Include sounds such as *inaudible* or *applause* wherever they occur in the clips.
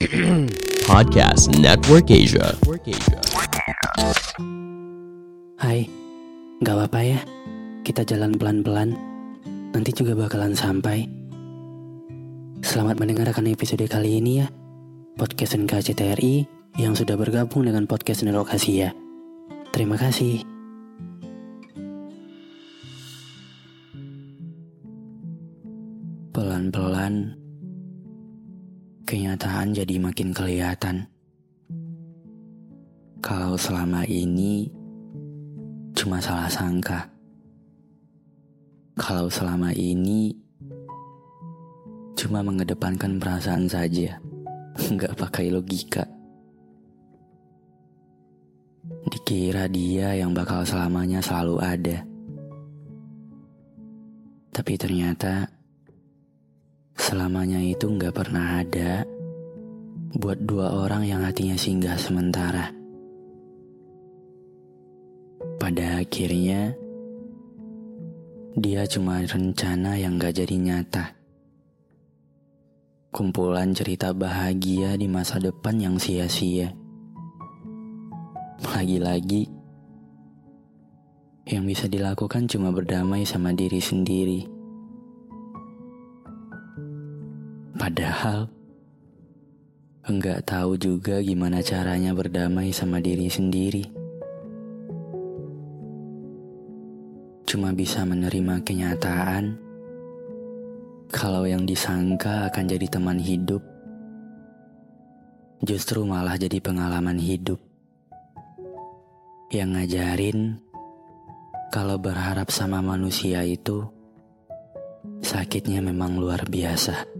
*clears throat* Podcast Network Asia. Hai, gak apa-apa ya. Kita jalan pelan-pelan. Nanti juga bakalan sampai. Selamat mendengarkan episode kali ini ya. Podcast NKCTRI yang sudah bergabung dengan podcast Network Asia. Terima kasih. Kenyataan jadi makin kelihatan. Kalau selama ini cuma salah sangka. Kalau selama ini cuma mengedepankan perasaan saja, *laughs* nggak pakai logika. Dikira dia yang bakal selamanya selalu ada. Tapi ternyata selamanya itu nggak pernah ada buat dua orang yang hatinya singgah sementara. Pada akhirnya, dia cuma rencana yang gak jadi nyata. Kumpulan cerita bahagia di masa depan yang sia-sia. Lagi-lagi, yang bisa dilakukan cuma berdamai sama diri sendiri. Padahal, enggak tahu juga gimana caranya berdamai sama diri sendiri. Cuma bisa menerima kenyataan kalau yang disangka akan jadi teman hidup, justru malah jadi pengalaman hidup yang ngajarin kalau berharap sama manusia itu sakitnya memang luar biasa.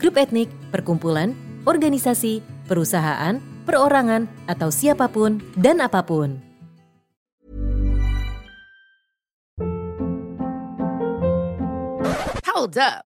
grup etnik, perkumpulan, organisasi, perusahaan, perorangan, atau siapa pun dan apa pun. Hold up.